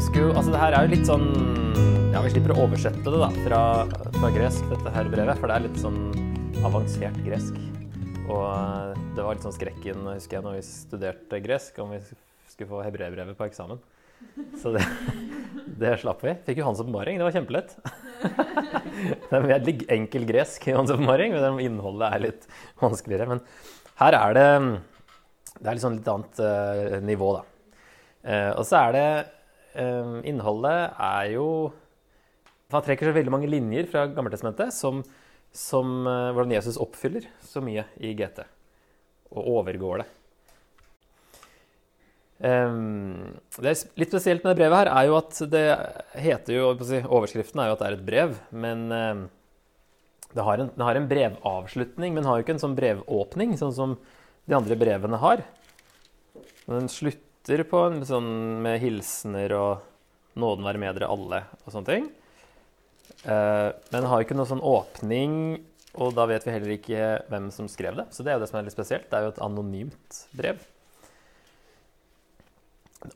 Husker altså det her er jo litt sånn Ja, vi slipper å oversette det da fra, fra gresk, dette her brevet, for det er litt sånn avansert gresk. Og eh, det var litt sånn skrekken, husker jeg, når vi studerte gresk, om vi skulle få hebreerbrevet på eksamen. Så det, det slapp vi. Fikk jo Hans åpenbaring. Det var kjempelett. Det er veldig enkel gresk i Hans åpenbaring, men innholdet er litt vanskeligere. Men her er det Det er sånn litt annet uh, nivå, da. Uh, og så er det Innholdet er jo Han trekker så veldig mange linjer fra Gammeltestamentet som, som hvordan Jesus oppfyller så mye i GT. Og overgår det. Um, det er litt spesielt med det brevet her er jo at det heter jo Overskriften er jo at det er et brev, men um, det, har en, det, har en, brevavslutning, men har jo ikke en sånn brevåpning, sånn som de andre brevene har. Den slutter på en sånn med hilsener og 'Nåden være med dere alle' og sånne ting. Uh, men har ikke noe sånn åpning, og da vet vi heller ikke hvem som skrev det. Så det er jo det som er litt spesielt. Det er jo et anonymt brev.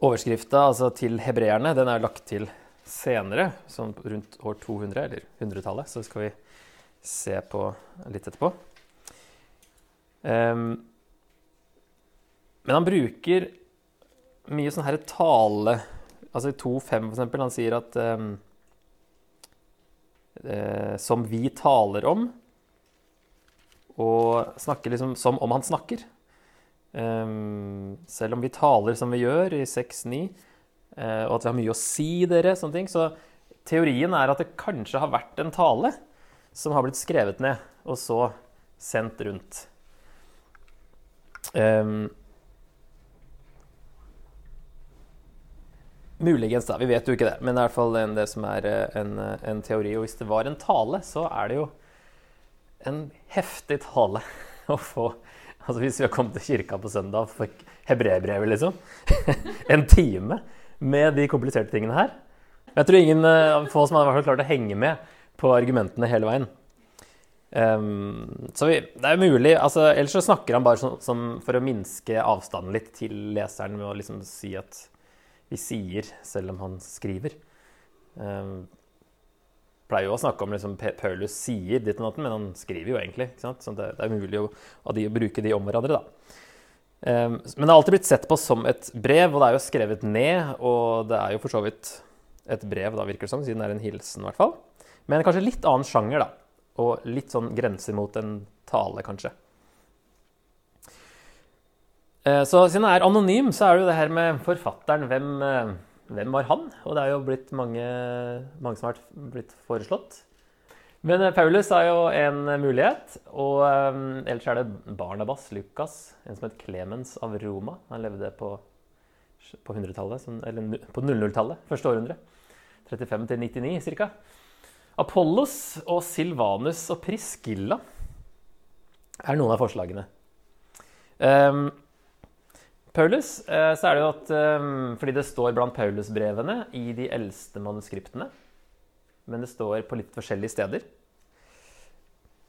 Overskrifta altså til hebreerne den er lagt til senere, sånn rundt år 200, eller 100-tallet. Så skal vi se på litt etterpå. Um, men han bruker mye sånn her tale Altså i 2.5 f.eks. Han sier at um, uh, Som vi taler om. Og snakker liksom som om han snakker. Um, selv om vi taler som vi gjør i 6-9, uh, eh, og at vi har mye å si dere, sånne ting, så teorien er at det kanskje har vært en tale som har blitt skrevet ned, og så sendt rundt. Um, muligens, da. Vi vet jo ikke det. Men det er i hvert fall det som er eh, en, en teori. Og hvis det var en tale, så er det jo en heftig tale å få Altså Hvis vi har kommet til kirka på søndag og fikk hebreerbrevet, liksom. en time med de kompliserte tingene her. Jeg tror ingen uh, få som har klart å henge med på argumentene hele veien. Um, så vi, det er mulig altså, Ellers så snakker han bare så, som for å minske avstanden litt til leseren med å liksom si at vi sier selv om han skriver. Um, pleier jo å snakke om liksom, Paulus sier ditt og datt, men han skriver jo egentlig. Så det, det, er mulig å, å, bruke de om hverandre, da. Um, men det har alltid blitt sett på som et brev, og det er jo skrevet ned. Og det er jo for så vidt et brev, da virker det som, siden det er en hilsen, i hvert fall. Men kanskje litt annen sjanger, da. Og litt sånn grenser mot en tale, kanskje. Uh, så siden han er anonym, så er det jo det her med forfatteren. Hvem uh, hvem var han? Og det er jo blitt mange, mange som har blitt foreslått. Men eh, Paulus er jo en mulighet. Og ellers er det Barnabas, Lukas, en som het Clemens av Roma. Han levde på, på 100-tallet, eller på 00-tallet, første århundre. 35 til 99 ca. Apollos og Silvanus og Priscilla er noen av forslagene. Um, Paulus, eh, så er det jo at ehm, Fordi det står blant Paulusbrevene i de eldste manuskriptene. Men det står på litt forskjellige steder.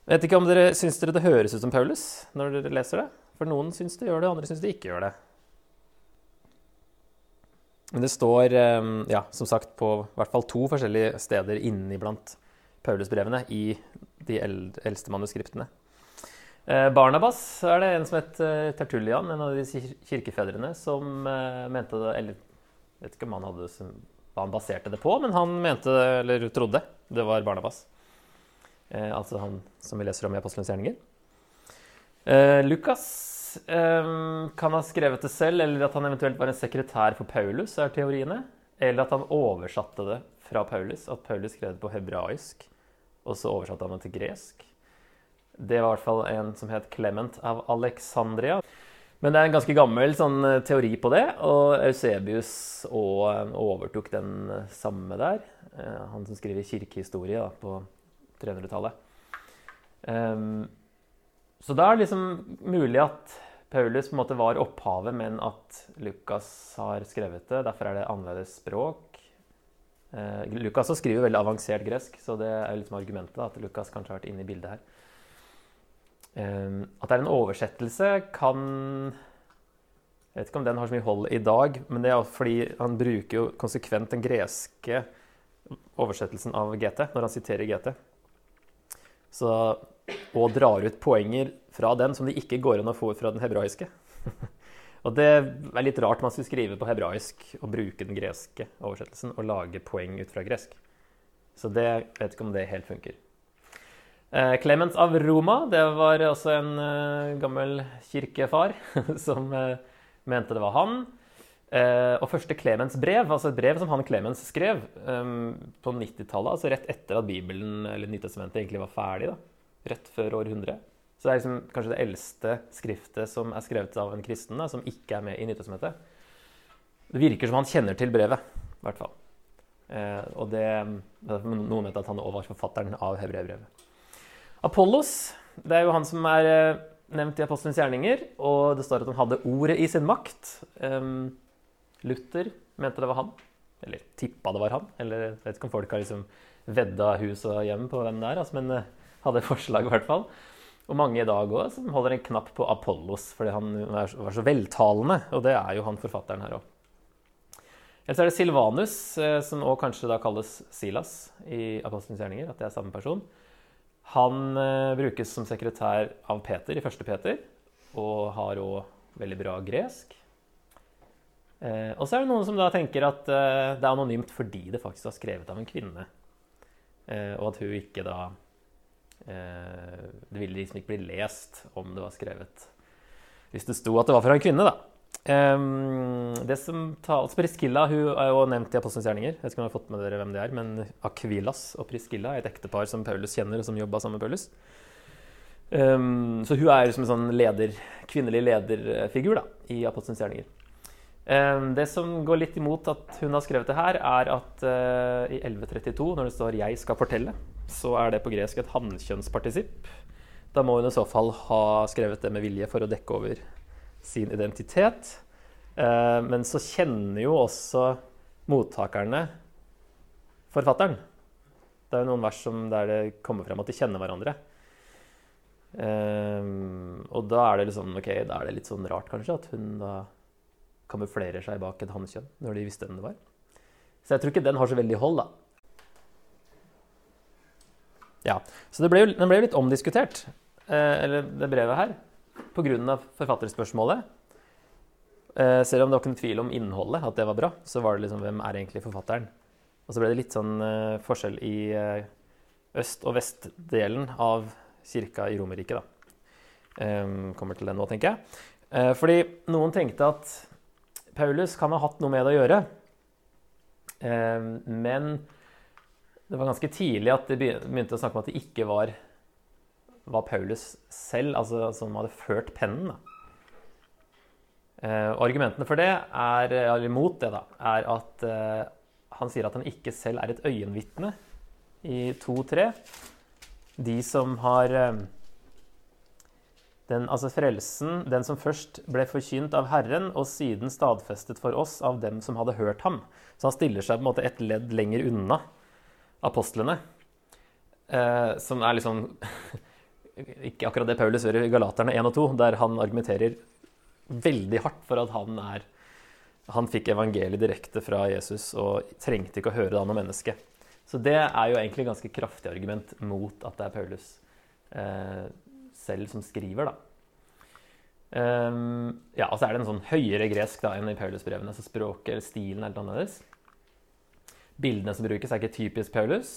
Jeg vet ikke om dere Syns dere det høres ut som Paulus når dere leser det? For noen syns det gjør det, andre syns det ikke gjør det. Men det står, ehm, ja, som sagt, på hvert fall to forskjellige steder inni blant Paulusbrevene i de eldste manuskriptene. Eh, Barnabas er det en som het eh, Tertullian, en av de kirkefedrene, som eh, mente det Eller jeg vet ikke om han hadde hva han baserte det på, men han mente, eller trodde, det var Barnabas. Eh, altså han som vi leser om i Apostelens gjerninger. Eh, Lukas eh, kan ha skrevet det selv, eller at han eventuelt var en sekretær for Paulus, er teoriene. Eller at han oversatte det fra Paulus, at Paulus skrev det på hebraisk, og så oversatte han det til gresk. Det var i hvert fall en som het Clement av Alexandria. Men det er en ganske gammel sånn, eh, teori på det, og Eusebius eh, overtok den eh, samme der. Han som skriver kirkehistorie da, på 300-tallet. Um, ehm, så da er det liksom mulig at Paulus på en måte var opphavet, men at Lukas har skrevet det. Derfor er det annerledes språk. Uh, Lukas skriver veldig avansert gresk, så det er liksom argumentet da, at Lukas kanskje har vært inne i bildet her. Ehm, at det er en oversettelse, kan Jeg vet ikke om den har så mye hold i dag, men det er fordi han bruker jo konsekvent den greske oversettelsen av GT når han siterer GT. Så, og drar ut poenger fra den som det ikke går an å få fra den hebraiske. og det er litt rart man skulle skrive på hebraisk og bruke den greske oversettelsen og lage poeng ut fra gresk. Så det jeg vet ikke om det helt funker. Eh, Clemens av Roma, det var også en uh, gammel kirkefar som uh, mente det var han. Og første Clemens brev, altså et brev som han Clemens skrev på 90-tallet, altså rett etter at Bibelen eller Nytestamentet egentlig var ferdig, da, rett før århundret. Så det er liksom kanskje det eldste skriftet som er skrevet av en kristen, da, som ikke er med i Nytestamentet. Det virker som han kjenner til brevet, i hvert fall. og det, noen vet at han òg var forfatteren av hebreerbrevet. Apollos det er jo han som er eh, nevnt i Apostelens gjerninger, og det står at han hadde ordet i sin makt. Luther mente det var han, eller tippa det var han. Eller jeg vet ikke om folk har liksom vedda hus og hjem på hvem det er, altså, men uh, hadde forslag i hvert fall. Og mange i dag òg som holder en knapp på Apollos fordi han var så veltalende. Og det er jo han forfatteren her òg. Ellers er det Silvanus, eh, som òg kanskje da kalles Silas i Apostelens gjerninger. At det er samme person. Han eh, brukes som sekretær av Peter i første Peter, og har òg veldig bra gresk. Eh, og så er det noen som da tenker at eh, det er anonymt fordi det faktisk var skrevet av en kvinne. Og at hun ikke da Det ville liksom ikke bli lest om det var skrevet hvis det sto at det var fra en kvinne, da. Um, det som tales Priscilla hun er jo nevnt i Apostelens gjerninger. Jeg vet ikke om jeg har fått med dere hvem det er, men Akvilas og Priscilla er et ektepar som Paulus kjenner, og som jobba sammen med Paulus. Um, så hun er som en sånn leder, kvinnelig lederfigur da, i Apostelens gjerninger. Um, det som går litt imot at hun har skrevet det her, er at uh, i 1132, når det står 'jeg skal fortelle', så er det på gresk et hannkjønnspartisipp. Da må hun i så fall ha skrevet det med vilje for å dekke over sin identitet. Eh, men så kjenner jo også mottakerne forfatteren. Det er jo noen vers der det kommer frem at de kjenner hverandre. Um, og da er det liksom, ok, da er det litt sånn rart kanskje at hun da kamuflerer seg bak et hannkjønn når de visste hvem det var. Så jeg tror ikke den har så veldig hold, da. Ja, Så det ble jo, den ble jo litt omdiskutert, eh, eller det brevet her pga. forfatterspørsmålet. Eh, selv om det var ikke tvil om innholdet, at det var bra, så var det liksom hvem er egentlig forfatteren? Og så ble det litt sånn eh, forskjell i eh, øst- og vestdelen av kirka i Romerriket, da. kommer til det nå, tenker jeg. fordi noen tenkte at Paulus kan ha hatt noe med det å gjøre. men det var ganske tidlig at de begynte å snakke om at det ikke var var Paulus selv altså, som hadde ført pennen. Eh, argumentene for det, er, eller mot det, da, er at eh, han sier at han ikke selv er et øyenvitne i 2.3. De som har eh, den, altså frelsen, den som først ble forkynt av Herren, og siden stadfestet for oss av dem som hadde hørt ham. Så han stiller seg på en måte et ledd lenger unna apostlene. Eh, som er liksom ikke akkurat det Paulus gjør i Galaterne 1 og 2, der han argumenterer veldig hardt for at han er han fikk evangeliet direkte fra Jesus og trengte ikke å høre det av noe menneske. Så det er jo egentlig et ganske kraftig argument mot at det er Paulus eh, selv som skriver, da. Um, ja, og så er det en sånn høyere gresk da enn i Paulus-brevene, så språket eller stilen er litt annerledes. Bildene som brukes, er ikke typisk Paulus.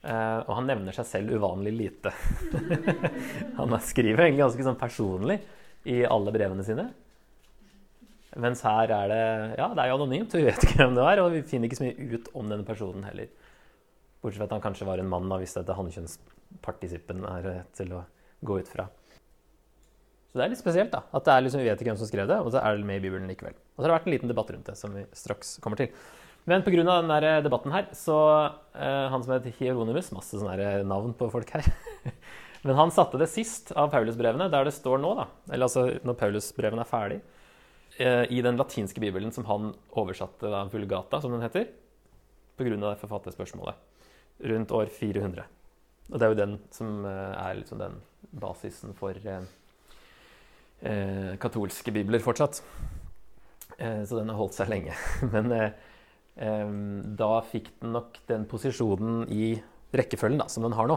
Uh, og han nevner seg selv uvanlig lite. han skriver egentlig ganske sånn personlig i alle brevene sine. Mens her er det ja, det er jo anonymt, vi vet ikke hvem det er. Og vi finner ikke så mye ut om denne personen heller. Bortsett fra at han kanskje var en mann, da, hvis dette hannkjønnspartisippen er eh, til å gå ut fra. Så det er litt spesielt, da. At det er liksom, vi vet ikke hvem som skrev det, og så er det med i Bibelen likevel. Og så har det vært en liten debatt rundt det, som vi straks kommer til. Men pga. denne debatten her, så uh, Han som heter Hieronymus Masse sånne navn på folk her. Men han satte det sist av Paulusbrevene, der det står nå, da. Eller altså når Paulusbrevene er ferdig. Uh, I den latinske bibelen som han oversatte, da, Vulgata, som den heter. Pga. det forfatterspørsmålet. Rundt år 400. Og det er jo den som uh, er liksom den basisen for eh, katolske bibler fortsatt. Eh, så den har holdt seg lenge. Men eh, eh, da fikk den nok den posisjonen i rekkefølgen da, som den har nå.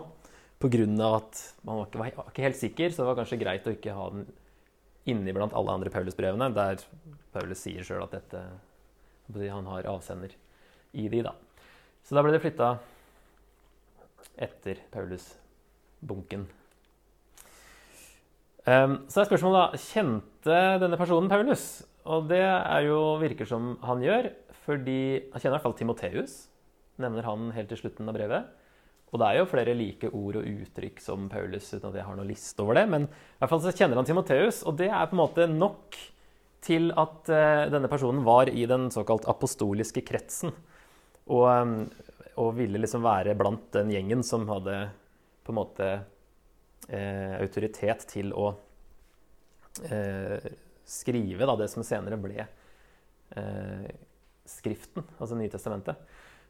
Pga. at man var ikke, var ikke, helt sikker, så det var kanskje greit å ikke ha den inni blant alle andre Paulus-brevene, der Paulus sier sjøl at dette, han har avsender i de. da. Så da ble det flytta etter Paulus-bunken. Um, så er spørsmålet da Kjente denne personen Paulus? Og det er jo, virker som han gjør, fordi han kjenner i hvert fall Timoteus. Nevner han helt til slutten av brevet. Og det er jo flere like ord og uttrykk som Paulus, uten at jeg har noe liste over det. Men i hvert fall så kjenner han Timoteus, og det er på en måte nok til at uh, denne personen var i den såkalt apostoliske kretsen. Og, um, og, ville liksom være blant den gjengen som hadde på en måte uh, autoritet til å uh, skrive da, det som senere ble Skriften, altså Nytestamentet.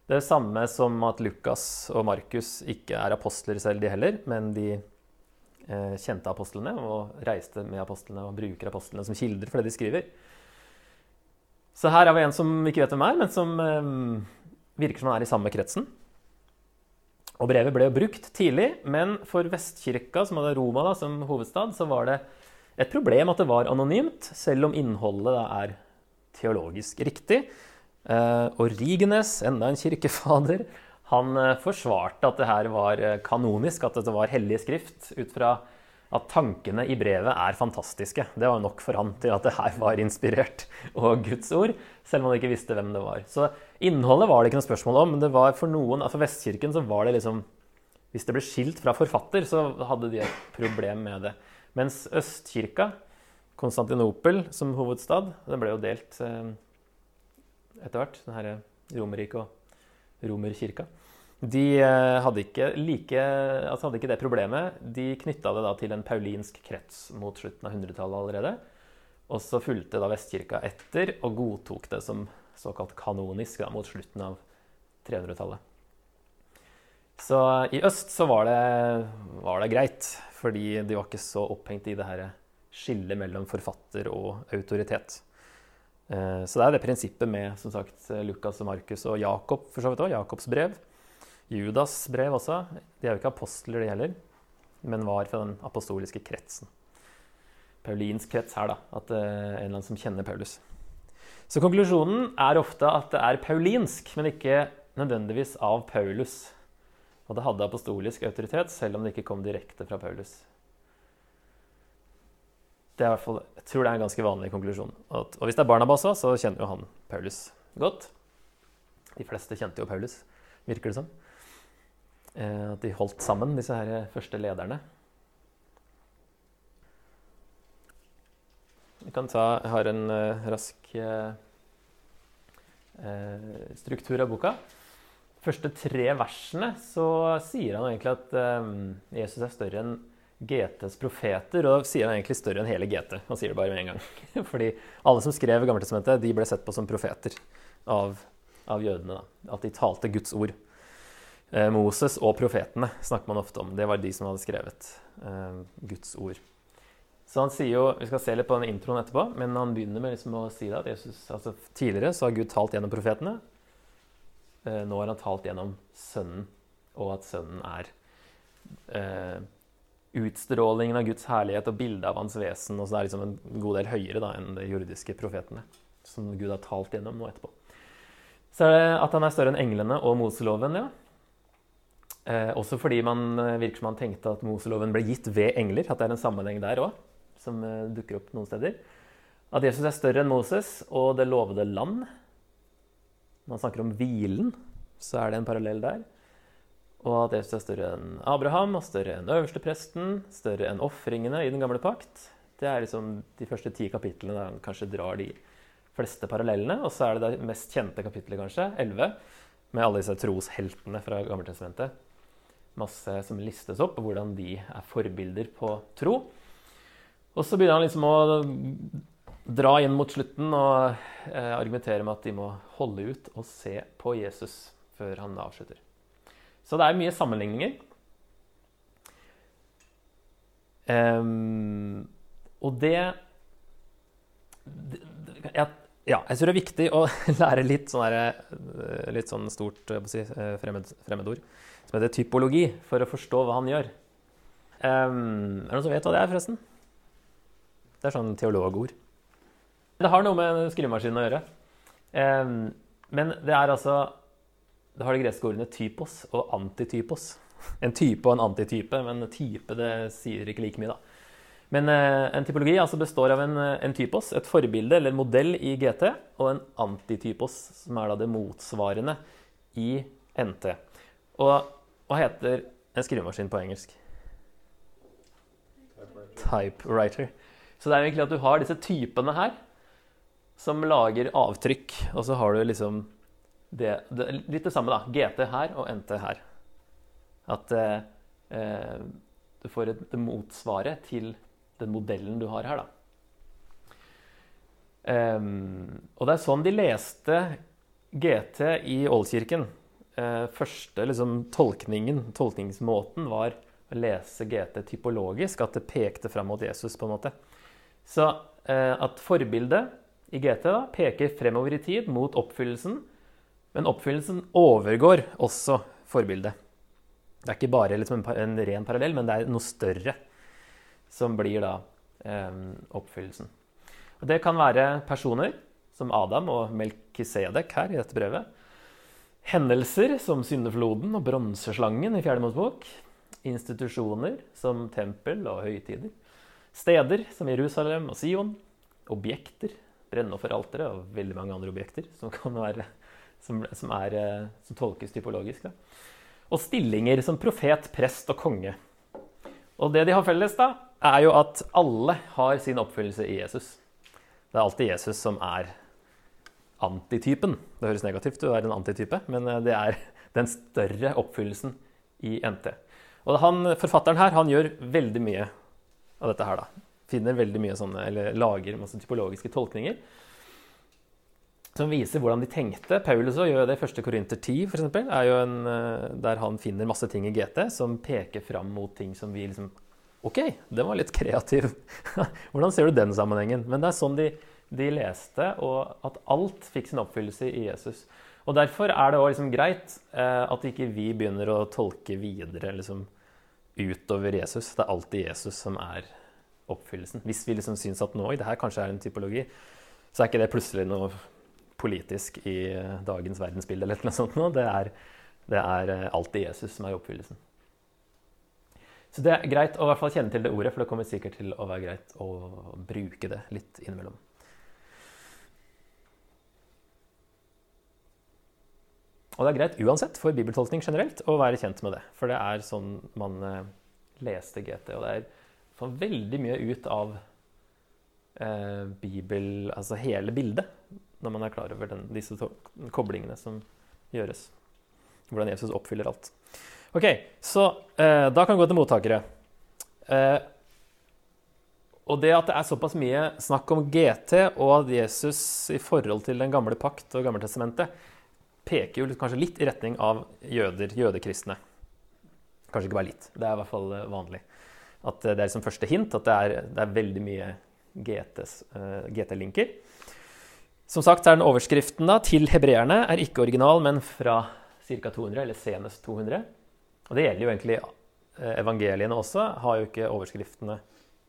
Det er det samme som at Lukas og Markus ikke er apostler selv, de heller, men de eh, kjente apostlene og reiste med apostlene og bruker apostlene som kilder for det de skriver. Så her er vi en som ikke vet hvem er, men som eh, virker som han er i samme kretsen. Og brevet ble jo brukt tidlig, men for Vestkirka, som hadde Roma da, som hovedstad, så var det et problem at det var anonymt, selv om innholdet er teologisk riktig. Og Rigenes, enda en kirkefader, han uh, forsvarte at det her var uh, kanonisk, at dette var hellig skrift, ut fra at tankene i brevet er fantastiske. Det var nok for han til at det her var inspirert og Guds ord, selv om han ikke visste hvem det var. Så innholdet var det ikke noe spørsmål om, men det var for noen, altså Vestkirken så var det liksom Hvis det ble skilt fra forfatter, så hadde de et problem med det. Mens Østkirka, Konstantinopel som hovedstad, den ble jo delt etter hvert, den herre Romerriket og Romerkirka, de eh, hadde ikke, like, altså hadde ikke det problemet. De knytta det da til en paulinsk krets mot slutten av 100-tallet allerede. Og så fulgte da Vestkirka etter og godtok det som såkalt kanonisk da, mot slutten av 300-tallet. Så i øst så var det, var det, greit, fordi de var ikke så opphengt i det her skillet mellom forfatter og autoritet. Eh, så det er det prinsippet med som sagt, Lukas og Markus og Jakob, for så vidt også, Jakobs brev. Judas brev også. De er jo ikke apostler, de heller, men var fra den apostoliske kretsen. Paulinsk krets her, da. At uh, en eller annen som kjenner Paulus. Så konklusjonen er ofte at det er paulinsk, men ikke nødvendigvis av Paulus. Og det hadde apostolisk autoritet, selv om det ikke kom direkte fra Paulus. Det er fall, jeg tror det er en ganske vanlig konklusjon. Og, hvis det er Barnabas òg, så kjenner jo han Paulus godt. De fleste kjente jo Paulus, virker det som. Eh, at de holdt sammen, disse her første lederne. Kan ta, Jeg har en uh, rask uh, struktur av boka. Første tre versene så sier han egentlig at um, Jesus er større enn GTs profeter, og sier han egentlig større enn hele GT. Han sier det bare med en gang. Fordi alle som skrev Gammeltestamentet, de ble sett på som profeter av, av jødene. Da. At de talte Guds ord. Eh, Moses og profetene snakker man ofte om. Det var de som hadde skrevet eh, Guds ord. Så han sier jo, Vi skal se litt på den introen etterpå, men han begynner med liksom å si det, at Jesus, altså tidligere så har Gud talt gjennom profetene. Eh, nå har han talt gjennom Sønnen, og at Sønnen er eh, utstrålingen av Guds herlighet og bildet av hans vesen. Og så er det liksom en god del høyere da, enn de jordiske profetene, som Gud har talt gjennom nå etterpå. Så er det at han er større enn englene og Moseloven, ja. Eh, også fordi man eh, virker som han tenkte at Moseloven ble gitt ved engler. At det er en sammenheng der òg, som eh, dukker opp noen steder. At Jesus er større enn Moses og det lovede land. Når man snakker om hvilen, så er det en parallell der. Og at Jesus er større enn Abraham, og større enn øverstepresten, større enn ofringene i den gamle pakt. Det er liksom de første ti kapitlene der han kanskje drar de fleste parallellene. Og så er det det mest kjente kapittelet, kanskje, 11, med alle disse trosheltene fra Gammeltestamentet. Masse som listes opp, og hvordan de er forbilder på tro. Og så begynner han liksom å dra inn mot slutten og eh, argumentere med at de må holde ut og se på Jesus før han avslutter. Så det er mye sammenligninger. Um, Og det, det, det jeg, Ja, jeg tror det er viktig å lære litt sånn, eh, litt sånn stort si, eh, fremmed, fremmedord som heter typologi, for å forstå hva han gjør. Um, er det noen som vet hva det er, forresten? Det er sånn teologord. Det har noe med skrivemaskinen å gjøre. Men det er altså Det har de greske ordene typos og antitypos. En type og en antitype, men type det sier ikke like mye, da. Men uh, en typologi altså består av en, en, typos, et forbilde eller modell i GT, og en antitypos, som er da det motsvarende i NT. Og hva heter en skrivemaskin på engelsk? Typewriter. Så det er jo egentlig at du har disse typene her som lager avtrykk, og så har du liksom det, det, Litt det samme, da. GT her og NT her. At eh, eh, du får et, det motsvaret til den modellen du har her, da. Um, og det er sånn de leste GT i Ålkirken. Uh, første liksom, tolkningen, tolkningsmåten, var å lese GT typologisk, at det pekte fram mot Jesus. på en måte. Så uh, at forbildet i GT da, peker fremover i tid mot oppfyllelsen, men oppfyllelsen overgår også forbildet. Det er ikke bare liksom en, en, ren parallell, men det er noe større som blir da eh, oppfyllelsen. Og det kan være personer som Adam og Melkisedek her i dette brevet. Hendelser som syndefloden og bronseslangen i Fjerde. Institusjoner som tempel og høytider. Steder som Jerusalem og Sion. Objekter brennofferalteret og veldig mange andre objekter som, være, som, som, er, eh, som tolkes typologisk. Da. Og stillinger som profet, prest og konge. Og det de har felles, da, er jo at alle har sin oppfyllelse i Jesus. Det er alltid Jesus som er antitypen. Det høres negativt ut å være en antitype, men eh, det er den større oppfyllelsen i NT. Og han, Forfatteren her han gjør veldig mye av dette her. da finner veldig mye sånne, eller lager masse typologiske tolkninger som viser hvordan de tenkte. Paulus gjør det i 1. Korinter 10, for eksempel, er jo en, eh, der han finner masse ting i GT som peker fram mot ting som vi liksom OK, det var litt kreativ. hvordan ser du den sammenhengen? Men det er sånn de, de leste, og at alt fikk sin oppfyllelse i Jesus. Og Derfor er det også liksom greit eh, at ikke vi begynner å tolke videre liksom, utover Jesus. Det er alltid Jesus som er oppfyllelsen. Hvis vi liksom syns at nå, det her kanskje er en typologi, så er ikke det plutselig noe politisk i eh, dagens verdensbilde eller noe sånt. Det er, det er eh, alltid Jesus som er oppfyllelsen. Så det er greit å i hvert fall kjenne til det ordet, for det kommer sikkert til å være greit å bruke det litt innimellom. Og det er greit uansett for bibeltolkning generelt å være kjent med det. For det er sånn man eh, leste GT. Og det er får veldig mye ut av eh, Bibel, altså hele bildet, når man er klar over den, disse koblingene som gjøres. Hvordan Jesus oppfyller alt. Ok, så eh, da kan vi gå til mottakere. Eh, og det at det er såpass mye snakk om GT og at Jesus i forhold til den gamle pakt og Gammeltestamentet peker jo kanskje litt i retning av jøder, jødekristne. Kanskje ikke bare litt. Det er i hvert fall eh, vanlig. At det er liksom første hint at det er, det er veldig mye GT-linker. Eh, uh, Som sagt er den overskriften da, til hebreerne er ikke original, men fra ca. 200, eller senest 200. Og det gjelder jo egentlig uh, evangeliene også. Har jo ikke overskriftene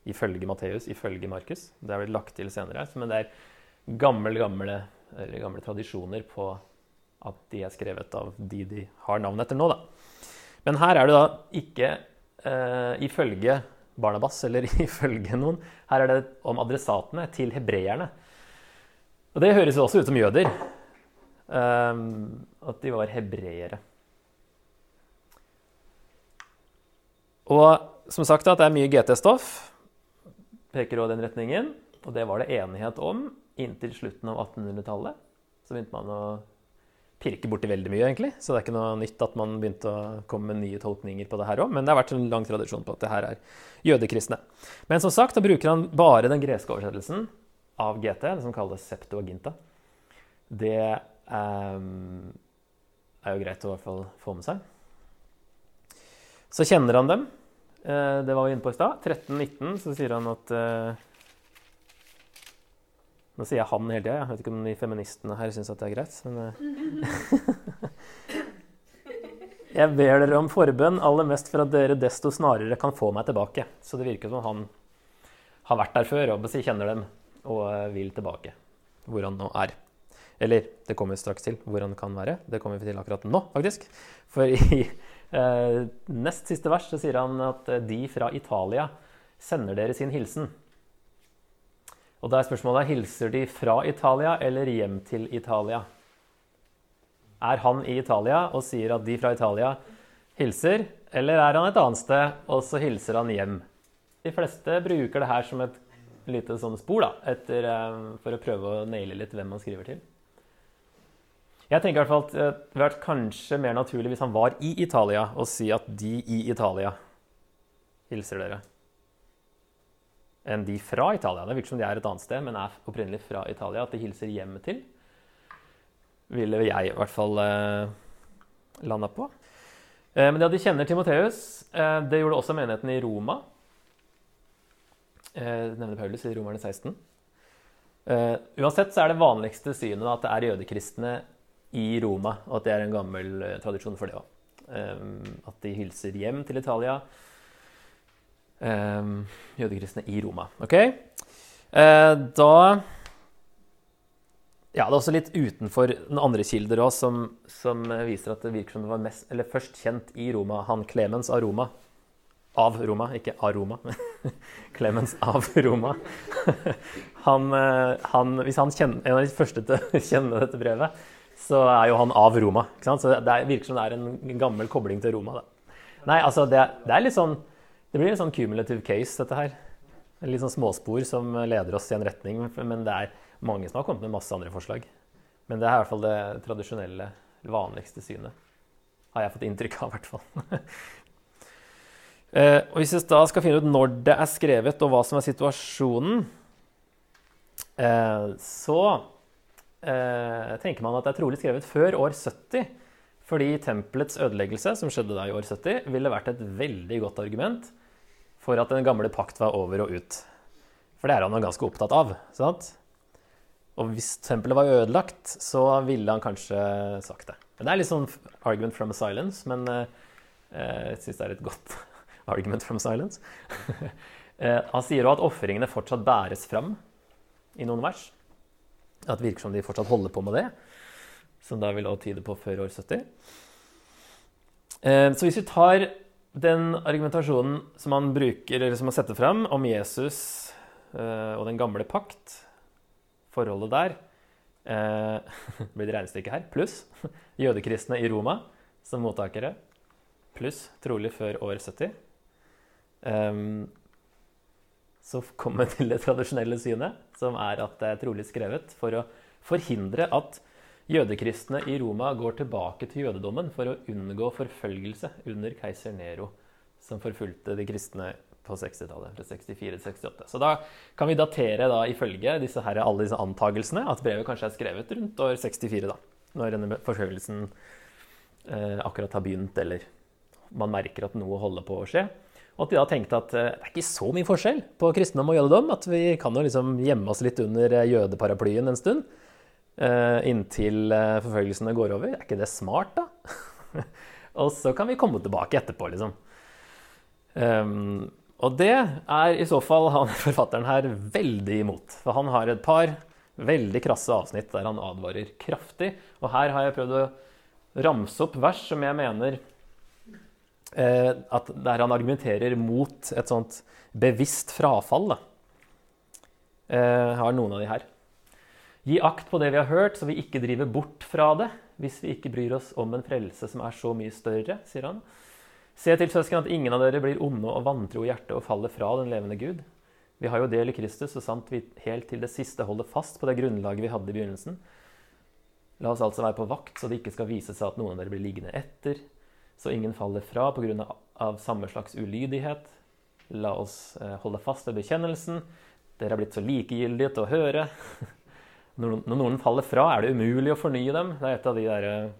ifølge Matteus, ifølge Markus. Det er blitt lagt til senere. Men det er gamle, gamle, gamle tradisjoner på at de er skrevet av de de har navn etter nå. Da. Men her er det da ikke uh, ifølge Barnabas, eller ifølge noen. Her er det om adressatene til hebreerne. Og det høres jo også ut som jøder. Um, at de var hebreere. Og som sagt at det er mye GT-stoff. Peker også den retningen. Og det var det enighet om inntil slutten av 1800-tallet. Så begynte man å pirke borti veldig mye, egentlig. Så det er ikke noe nytt at man begynte å komme med nye tolkninger på det her òg. Men det har vært en lang tradisjon på at det her er jødekristne. Men som sagt, da bruker han bare den greske oversettelsen av GT, det som kalles septuaginta. Det um, er jo greit å i hvert fall få med seg. Så kjenner han dem. Eh, det var vi inne på i stad. 1319 så sier han at uh, Nå sier jeg 'han' hele tida. Jeg vet ikke om de feministene her syns det er greit. Men eh. Jeg ber dere om forbønn, aller mest for at dere desto snarere kan få meg tilbake. Så det virker som han har vært der før og kjenner dem og eh, vil tilbake. Hvor han nå er. Eller det kommer vi straks til hvor han kan være. Det kommer vi til akkurat nå, faktisk. For i eh, nest siste vers så sier han at de fra Italia sender dere sin hilsen. Og da er spørsmålet hilser de fra Italia eller hjem til Italia? Er han i Italia og sier at de fra Italia hilser, eller er han et annet sted og så hilser han hjem? De fleste bruker det her som et lite sånn spor da, etter, eh, for å prøve å naile litt hvem man skriver til. Jeg tenker i hvert fall at det hadde vært kanskje mer naturlig hvis han var i Italia, og si at de i Italia hilser dere, enn de fra Italia. Det virker som de er et annet sted, men er opprinnelig fra Italia. At de hilser hjem til ville jeg i hvert fall eh, landa på. Eh, men ja, de kjenner Timoteus, eh, det gjorde også menigheten i Roma. Eh, nevner Paulus i Romerne 16. Eh, uansett så er det vanligste synet at det er jødekristne i Roma, og at det er en gammel eh, tradisjon for det òg. at de hilser hjem til Italia. Jødekristne i Roma. Ok? da ja, det er også litt utenfor den andre kilder også, som, som, viser at det virker som det var mest, eller først kjent i Roma. Han Clemens av Roma. Av Roma, ikke av Roma. Clemens av Roma. Han, eh, han, hvis han kjenner, en av de første til å kjenne dette brevet, så er jo han av Roma. Så det virker som det er en gammel kobling til Roma. Da. Nei, altså, det, det, er litt sånn Det blir en sånn cumulative case, dette her. Litt sånn småspor som leder oss i en retning, men det er mange som har kommet med masse andre forslag. Men det er i hvert fall det tradisjonelle, vanligste synet. Har jeg fått inntrykk av, i hvert fall. Eh, og hvis vi da skal finne ut når det er skrevet, og hva som er situasjonen, eh, så eh, tenker man at det er trolig skrevet før år 70. Fordi tempelets ødeleggelse, som skjedde da i år 70, ville vært et veldig godt argument for at den gamle pakt var over og ut. For det er han jo ganske opptatt av. sant? Og hvis tempelet var ødelagt, så ville han kanskje sagt det. Det er litt sånn argument from silence, men uh, jeg syns det er et godt argument from silence. uh, han sier òg at ofringene fortsatt bæres fram i noen vers. At det virker som de fortsatt holder på med det, som da vil også tyde på før år 70. Uh, så hvis vi tar den argumentasjonen som han bruker, eller som han setter fram om Jesus og den gamle pakt, forholdet der eh, blir det regnestykke her. Pluss jødekristne i Roma som mottakere. Pluss trolig før år 70. Um, ehm, så kommer vi til det tradisjonelle synet, som er at det er trolig skrevet for å forhindre at jødekristne i Roma går tilbake til jødedommen for å unngå forfølgelse under keiser Nero, som forfulgte de kristne på 60-tallet. Fra 64 til 68. Så da kan vi datere da ifølge disse her, alle disse antagelsene at brevet kanskje er skrevet rundt år 64, da, når denne forfølgelsen eh, akkurat har begynt, eller man merker at noe holder på å skje. Og at de da tenkte at eh, det er ikke så mye forskjell på kristendom og jødedom, at vi kan jo liksom gjemme oss litt under eh, jødeparaplyen en stund. Eh, inntil eh, forfølgelsene går over. Er ikke det smart, da? og så kan vi komme tilbake etterpå, liksom. Um, og det er i så fall han forfatteren her veldig imot. For han har et par veldig krasse avsnitt der han advarer kraftig. Og her har jeg prøvd å ramse opp vers som jeg mener eh, at Der han argumenterer mot et sånt bevisst frafall. Da. Eh, har noen av de her. Gi akt på det vi har hørt, så vi ikke driver bort fra det, hvis vi ikke bryr oss om en frelse som er så mye større, sier han. Se til søsken at ingen av dere blir onde og vantro i hjertet og faller fra den levende Gud. Vi har jo del i Kristus, så sant vi helt til det siste holder fast på det grunnlaget vi hadde i begynnelsen. La oss altså være på vakt, så det ikke skal vise seg at noen av dere blir liggende etter, så ingen faller fra pga. Samme slags ulydighet. La oss eh, holde fast ved bekjennelsen. Dere er blitt så likegyldige til å høre. Når noen faller fra, er det umulig å fornye dem. Det er et av de der eh,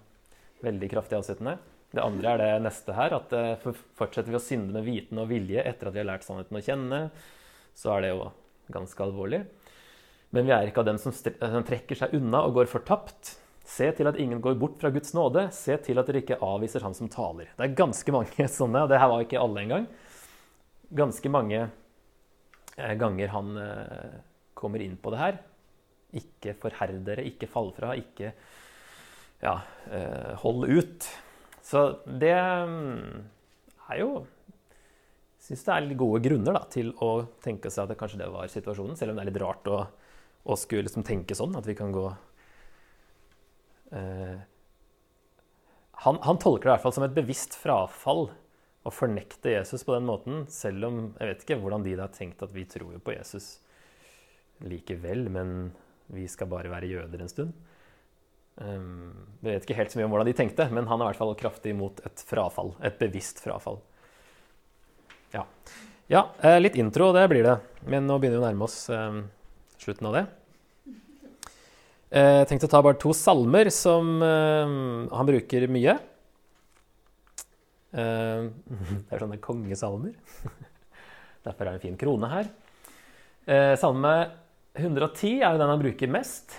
veldig kraftige avsnittene. Det andre er det neste her, at eh, fortsetter vi å synde med viten og vilje etter at vi har lært sannheten å kjenne, så er det jo ganske alvorlig. Men vi er ikke av dem som, som trekker seg unna og går fortapt. Se til at ingen går bort fra Guds nåde. Se til at dere ikke avviser Han som taler. Det er ganske mange sånne, og det her var ikke alle engang. Ganske mange eh, ganger han eh, kommer inn på det her. Ikke forherd dere, ikke fall fra, ikke ja, eh, hold ut. Så det mm, er jo syns det er gode grunner da, til å tenke seg at det kanskje det var situasjonen, selv om det er litt rart å, å skulle liksom tenke sånn, at vi kan gå eh, han, han, tolker det i hvert fall som et bevisst frafall å fornekte Jesus på den måten, selv om jeg vet ikke hvordan de har tenkt at vi tror jo på Jesus likevel, men vi skal bare være jøder en stund. Um, jeg vet ikke helt så mye om hvordan de tenkte, men han er i hvert fall kraftig imot et frafall. Et bevisst frafall. Ja. ja eh, litt intro, det blir det. Men nå begynner vi å nærme oss um, slutten av det. Eh, jeg tenkte å ta bare to salmer som um, han bruker mye. Det er sånne kongesalmer. Derfor er det en fin krone her. Uh, salme 110 er jo den han bruker mest.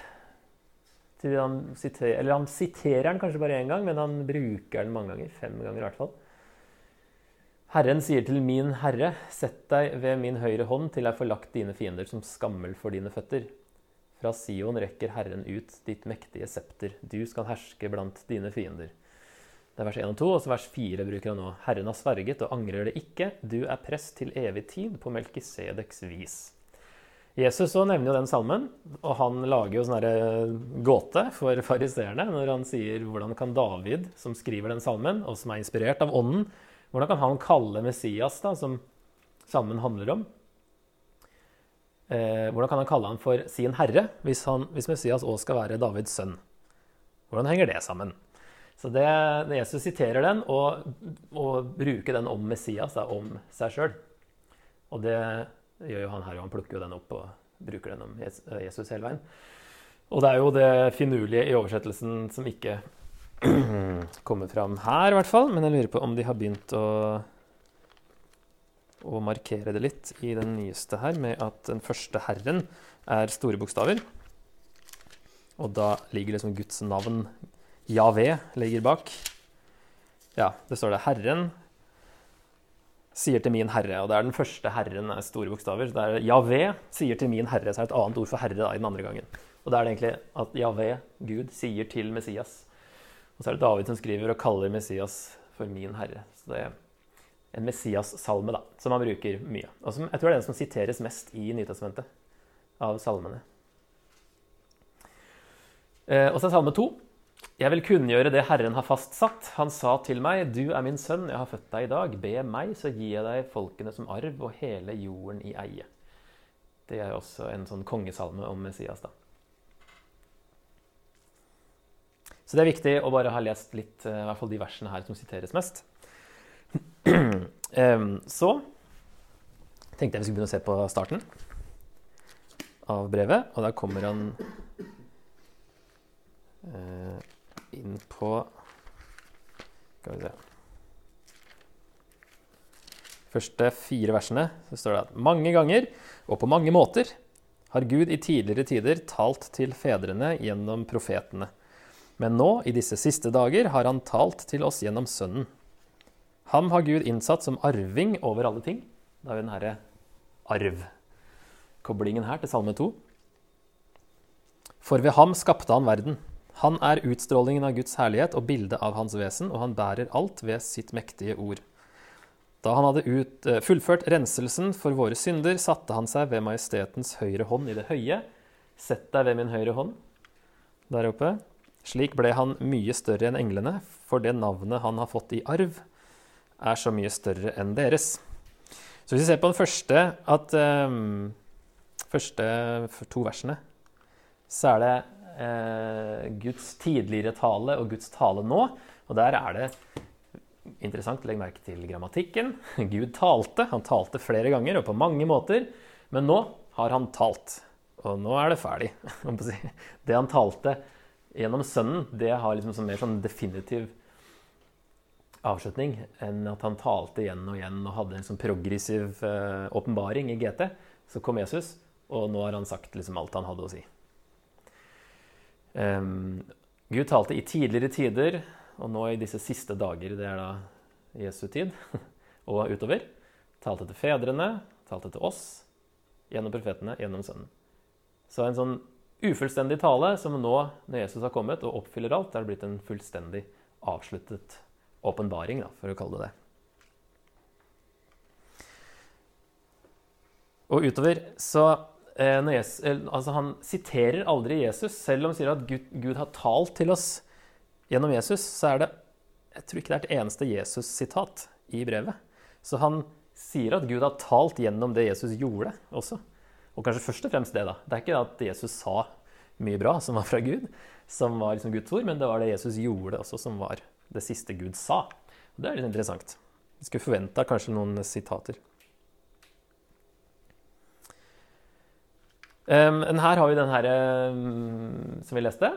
Han siterer, eller han siterer den kanskje bare én gang, men han bruker den mange ganger. Fem ganger i hvert fall. Herren sier til min herre, sett deg ved min høyre hånd til jeg får lagt dine fiender som skammel for dine føtter. Fra Sion rekker Herren ut ditt mektige septer. Du skal herske blant dine fiender. Det er vers 1 og 2, og så vers 4 bruker han nå. Herren har sverget og angrer det ikke. Du er prest til evig tid på Melkisedeks vis. Jesus så nevner jo den salmen, og han lager jo sånn eh, gåte for fariseerne når han sier hvordan kan David, som skriver den salmen, og som er inspirert av Ånden, hvordan kan han kalle Messias, da, som salmen handler om eh, Hvordan kan han kalle han for sin herre, hvis, han, hvis Messias òg skal være Davids sønn? Hvordan henger det sammen? Så det, Jesus siterer den og, og bruker den om Messias, da, om seg sjøl. Og det det gjør jo han her, og han plukker jo den opp og bruker den om eh, Jesus hele veien. Og det er jo det finurlige i oversettelsen som ikke kommer fram her, i hvert fall. Men jeg lurer på om de har begynt å, å markere det litt i den nyeste her, med at den første Herren er store bokstaver. Og da ligger liksom Guds navn, Javé, ligger bak. Ja, det står det Herren, sier til min herre. Og det er den første herren er store bokstaver. Det er Javé sier til min herre, så er det et annet ord for herre da, i den andre gangen. Og det er det egentlig at Javé, Gud, sier til Messias. Og så er det David som skriver og kaller Messias for min herre. Så det er en Messias-salme da, som han bruker mye. Og som, jeg tror det er den som siteres mest i Nytestamentet av salmene. Eh, og så er salme to. Jeg vil kunngjøre det Herren har fastsatt. Han sa til meg, du er min sønn, jeg har født deg i dag. Be meg, så gir jeg deg folkene som arv og hele jorden i eie. Det er også en sånn kongesalme om Messias, da. Så det er viktig å bare ha lest litt, eh, i hvert fall de versene her som siteres mest. Så tenkte jeg vi skulle begynne å se på starten av brevet, og der kommer han eh, inn på Skal vi se Første fire versene så står det at mange ganger og på mange måter har Gud i tidligere tider talt til fedrene gjennom profetene. Men nå, i disse siste dager, har han talt til oss gjennom Sønnen. Ham har Gud innsatt som arving over alle ting. Da har vi den herre arvkoblingen her til Salme 2. For ved ham skapte han verden. Han er utstrålingen av Guds herlighet og bildet av hans vesen, og han bærer alt ved sitt mektige ord. Da han hadde ut, uh, fullført renselsen for våre synder, satte han seg ved majestetens høyre hånd i det høye. Sett deg ved min høyre hånd der oppe. Slik ble han mye større enn englene, for det navnet han har fått i arv, er så mye større enn deres. Så hvis vi ser på den første, at um, første to versene, så er det eh, Guds tidligere tale og Guds tale nå. Og der er det interessant legg merke til grammatikken. Gud talte. Han talte flere ganger og på mange måter. Men nå har han talt. Og nå er det ferdig. Det han talte gjennom Sønnen, det har liksom en mer sånn definitiv avslutning enn at han talte igjen og igjen og hadde en sånn progressiv eh, åpenbaring i GT. Så kom Jesus, og nå har han sagt liksom alt han hadde å si. Um, Gud talte i tidligere tider, og nå i disse siste dager, det er da Jesu tid, og utover, talte til fedrene, talte til oss, gjennom profetene, gjennom Sønnen. Så en sånn ufullstendig tale som nå, når Jesus har kommet og oppfyller alt, er det blitt en fullstendig avsluttet åpenbaring, for å kalle det det. Og utover så Jesus, altså Han siterer aldri Jesus, selv om han sier at Gud, Gud, har talt til oss gjennom Jesus. Så er det Jeg tror ikke det er et eneste Jesus-sitat i brevet. Så han sier at Gud har talt gjennom det Jesus gjorde også. Og kanskje først og fremst det, da. Det er ikke at Jesus sa mye bra som var fra Gud, som var liksom Guds ord, men det var det Jesus gjorde også, som var det siste Gud sa. Og Det er litt interessant. Vi skulle forventa kanskje noen sitater. Um, her har vi den her um, som vi leste.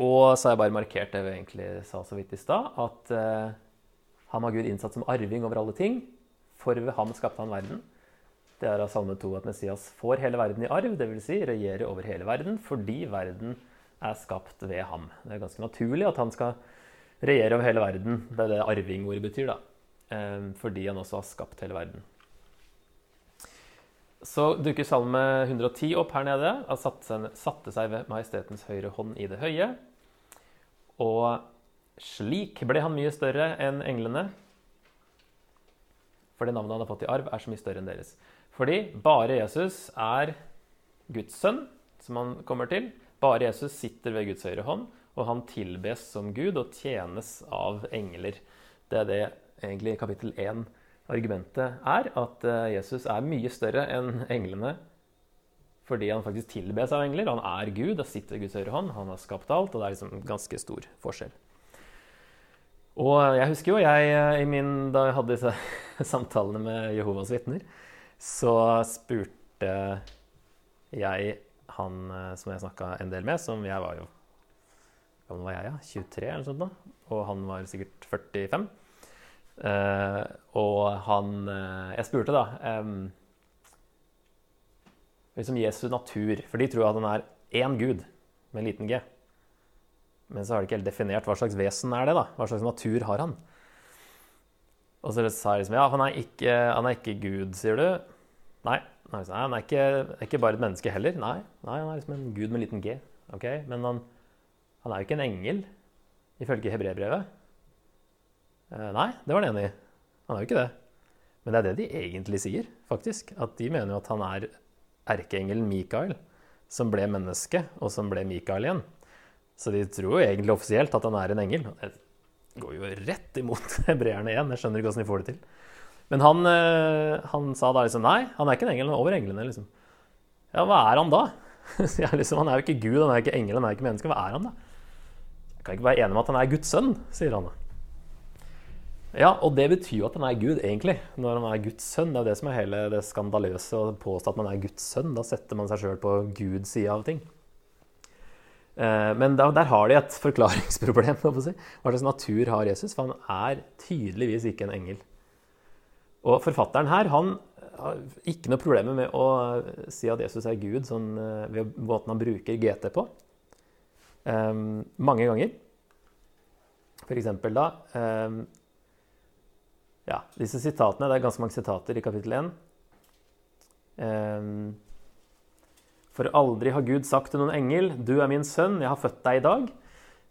Og så har jeg bare markert det vi egentlig sa så vidt i stad, at uh, ham har Gud innsatt som arving over alle ting. For ved ham skapte han verden. Det er av Salme 2 at Messias får hele verden i arv, dvs. Si regjere over hele verden, fordi verden er skapt ved ham. Det er ganske naturlig at han skal regjere over hele verden. Det er det arvingordet betyr, da. Um, fordi han også har skapt hele verden. Så dukker salme 110 opp her nede. Han satte seg ved majestetens høyre hånd i det høye. Og slik ble han mye større enn englene. For det navnet han har fått i arv, er så mye større enn deres. Fordi bare Jesus er Guds sønn, som han kommer til. Bare Jesus sitter ved Guds høyre hånd, og han tilbes som Gud og tjenes av engler. Det er det egentlig kapittel 1 Argumentet er at eh, Jesus er mye større enn englene fordi han faktisk tilbes av engler. Han er Gud han sitter i Guds høyre hånd. Han har skapt alt, og det er liksom ganske stor forskjell. Og jeg husker jo jeg, eh, min, da jeg hadde disse samtalene med Jehovas vitner, så spurte jeg han eh, som jeg snakka en del med, som jeg var jo Hvor gammel var jeg, ja? 23 eller noe sånt? da, Og han var sikkert 45. Uh, og han uh, Jeg spurte, da um, liksom Jesu natur. For de tror at han er én gud med en liten g. Men så har de ikke helt definert hva slags vesen er det da. Hva slags natur har han? Og så sa jeg liksom Ja, han er ikke, han er ikke Gud, sier du? Nei. nei han er ikke, er ikke, bare et menneske heller. Nei, nei, han er liksom en gud med en liten g. Okay? Men han, han er jo ikke en engel, ifølge hebreerbrevet. Eh, nei, det var han enig i. Han er jo ikke det. Men det er det de egentlig sier, faktisk. At de mener jo at han er erkeengelen Mikael, som ble menneske, og som ble Mikael igjen. Så de tror jo egentlig offisielt at han er en engel. Det går jo rett imot hebreerne igjen. Jeg skjønner ikke hvordan de får det til. Men han, eh, han, sa da liksom nei, han er ikke en engel, er over englene. liksom. Ja, hva er han da? liksom, han er jo ikke Gud, han er ikke engel, han er ikke menneske. Hva er han da? Jeg kan ikke være enig med at han er Guds sønn, sier han da. Ja, og det betyr jo at han er Gud, egentlig. Når han er Guds sønn. Det er jo det som er hele det skandaløse å påstå at man er Guds sønn. Da setter man seg sjøl på Guds side av ting. Eh, men der, der, har de et forklaringsproblem. Si. Hva slags natur har Jesus? For han er tydeligvis ikke en engel. Og forfatteren her han har ikke noe problemer med å si at Jesus er Gud sånn, eh, ved måten han bruker GT på. Um, mange ganger. For eksempel da um, ja, disse sitatene, Det er ganske mange sitater i kapittel 1. Um, ehm, For aldri har Gud sagt til noen engel, 'Du er min sønn, jeg har født deg i dag'.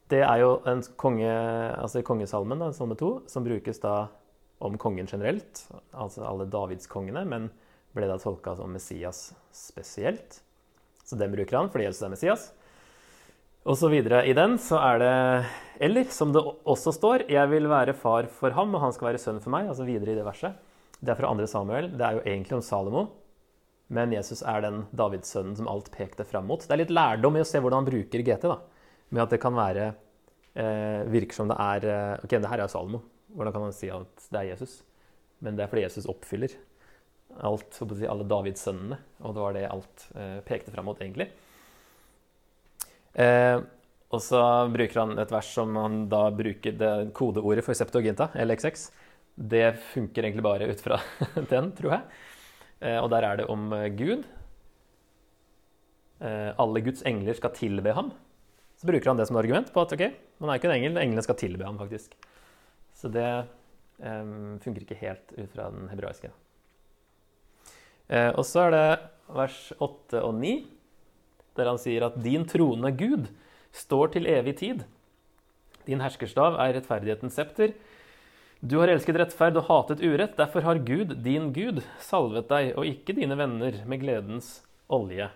Det er jo en konge, altså kongesalmen, da, salme 2, som brukes da om kongen generelt, altså alle davidskongene, men ble da tolka som Messias spesielt. Så den bruker han fordi Jesus er Messias. Og så videre i den så er det Eller, som det også står, 'Jeg vil være far for ham, og han skal være sønn for meg'. Altså videre i det verset. Det er fra 2. Samuel. Det er jo egentlig om Salomo. Men Jesus er den Davids-sønnen som alt pekte fram mot. Det er litt lærdom i å se hvordan han bruker GT. da. Med at det kan være eh, Virker som det er eh, Ok, det her er jo Salomo. Hvordan kan han si at det er Jesus? Men det er fordi Jesus oppfyller alt, si, alle Davids-sønnene. Og det var det alt eh, pekte fram mot, egentlig. Eh, og så bruker han et vers som han da bruker det kodeordet for Septuaginta, LXX. Det funker egentlig bare ut fra den, tror jeg. Eh, og der er det om eh, Gud. eh, alle Guds engler skal tilbe ham, så bruker han det som argument på at ok, man er ikke en engel, englene skal tilbe ham, faktisk. Så det eh, funker ikke helt ut fra den hebraiske. Eh, og så er det vers 8 og 9, der han sier at din troende Gud, står til evig tid. Din herskerstav er rettferdighetens septer. Du har elsket rettferd og hatet urett. Derfor har Gud, din Gud, salvet deg, og ikke dine venner, med gledens olje.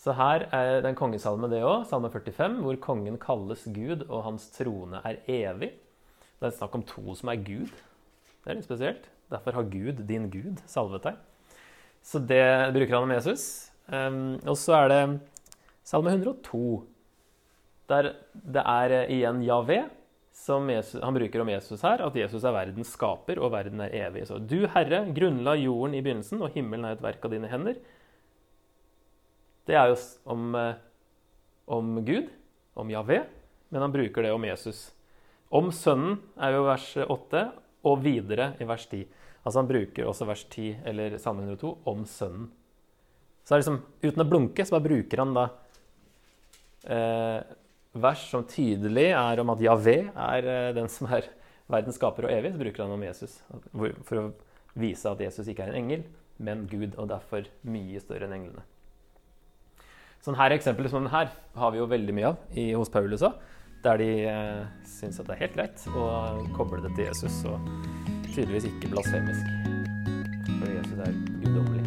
Så her er det en kongesalme, det òg, salme 45, hvor kongen kalles Gud, og hans trone er evig. Det er snakk om to som er Gud. Det er litt spesielt. Derfor har Gud, din Gud, salvet deg. Så det bruker han om Jesus. Um, og så er det salme 102, der det er igjen Javé som Jesus, han bruker om Jesus her, at Jesus er verdens skaper, og verden er evig. Så du, Herre, grunnla jorden i begynnelsen, og himmelen er et verk av dine hender. Det er jo om, eh, om Gud, om Javé, men han bruker det om Jesus. Om Sønnen er jo vers 8, og videre i vers 10. Altså Han bruker også vers 10 eller Salme 102 om Sønnen. Så liksom, uten å blunke, så bare bruker han da eh, vers som tydelig er om at Javé er eh, den som er verdens skaper og evig, så bruker han om Jesus. For å vise at Jesus ikke er en engel, men Gud, og derfor mye større enn englene. Sånne her eksempler som denne har vi jo veldig mye av i, hos Paulus òg. Der de eh, syns at det er helt greit å koble det til Jesus, og tydeligvis ikke blasfemisk. For Jesus er guddommelig.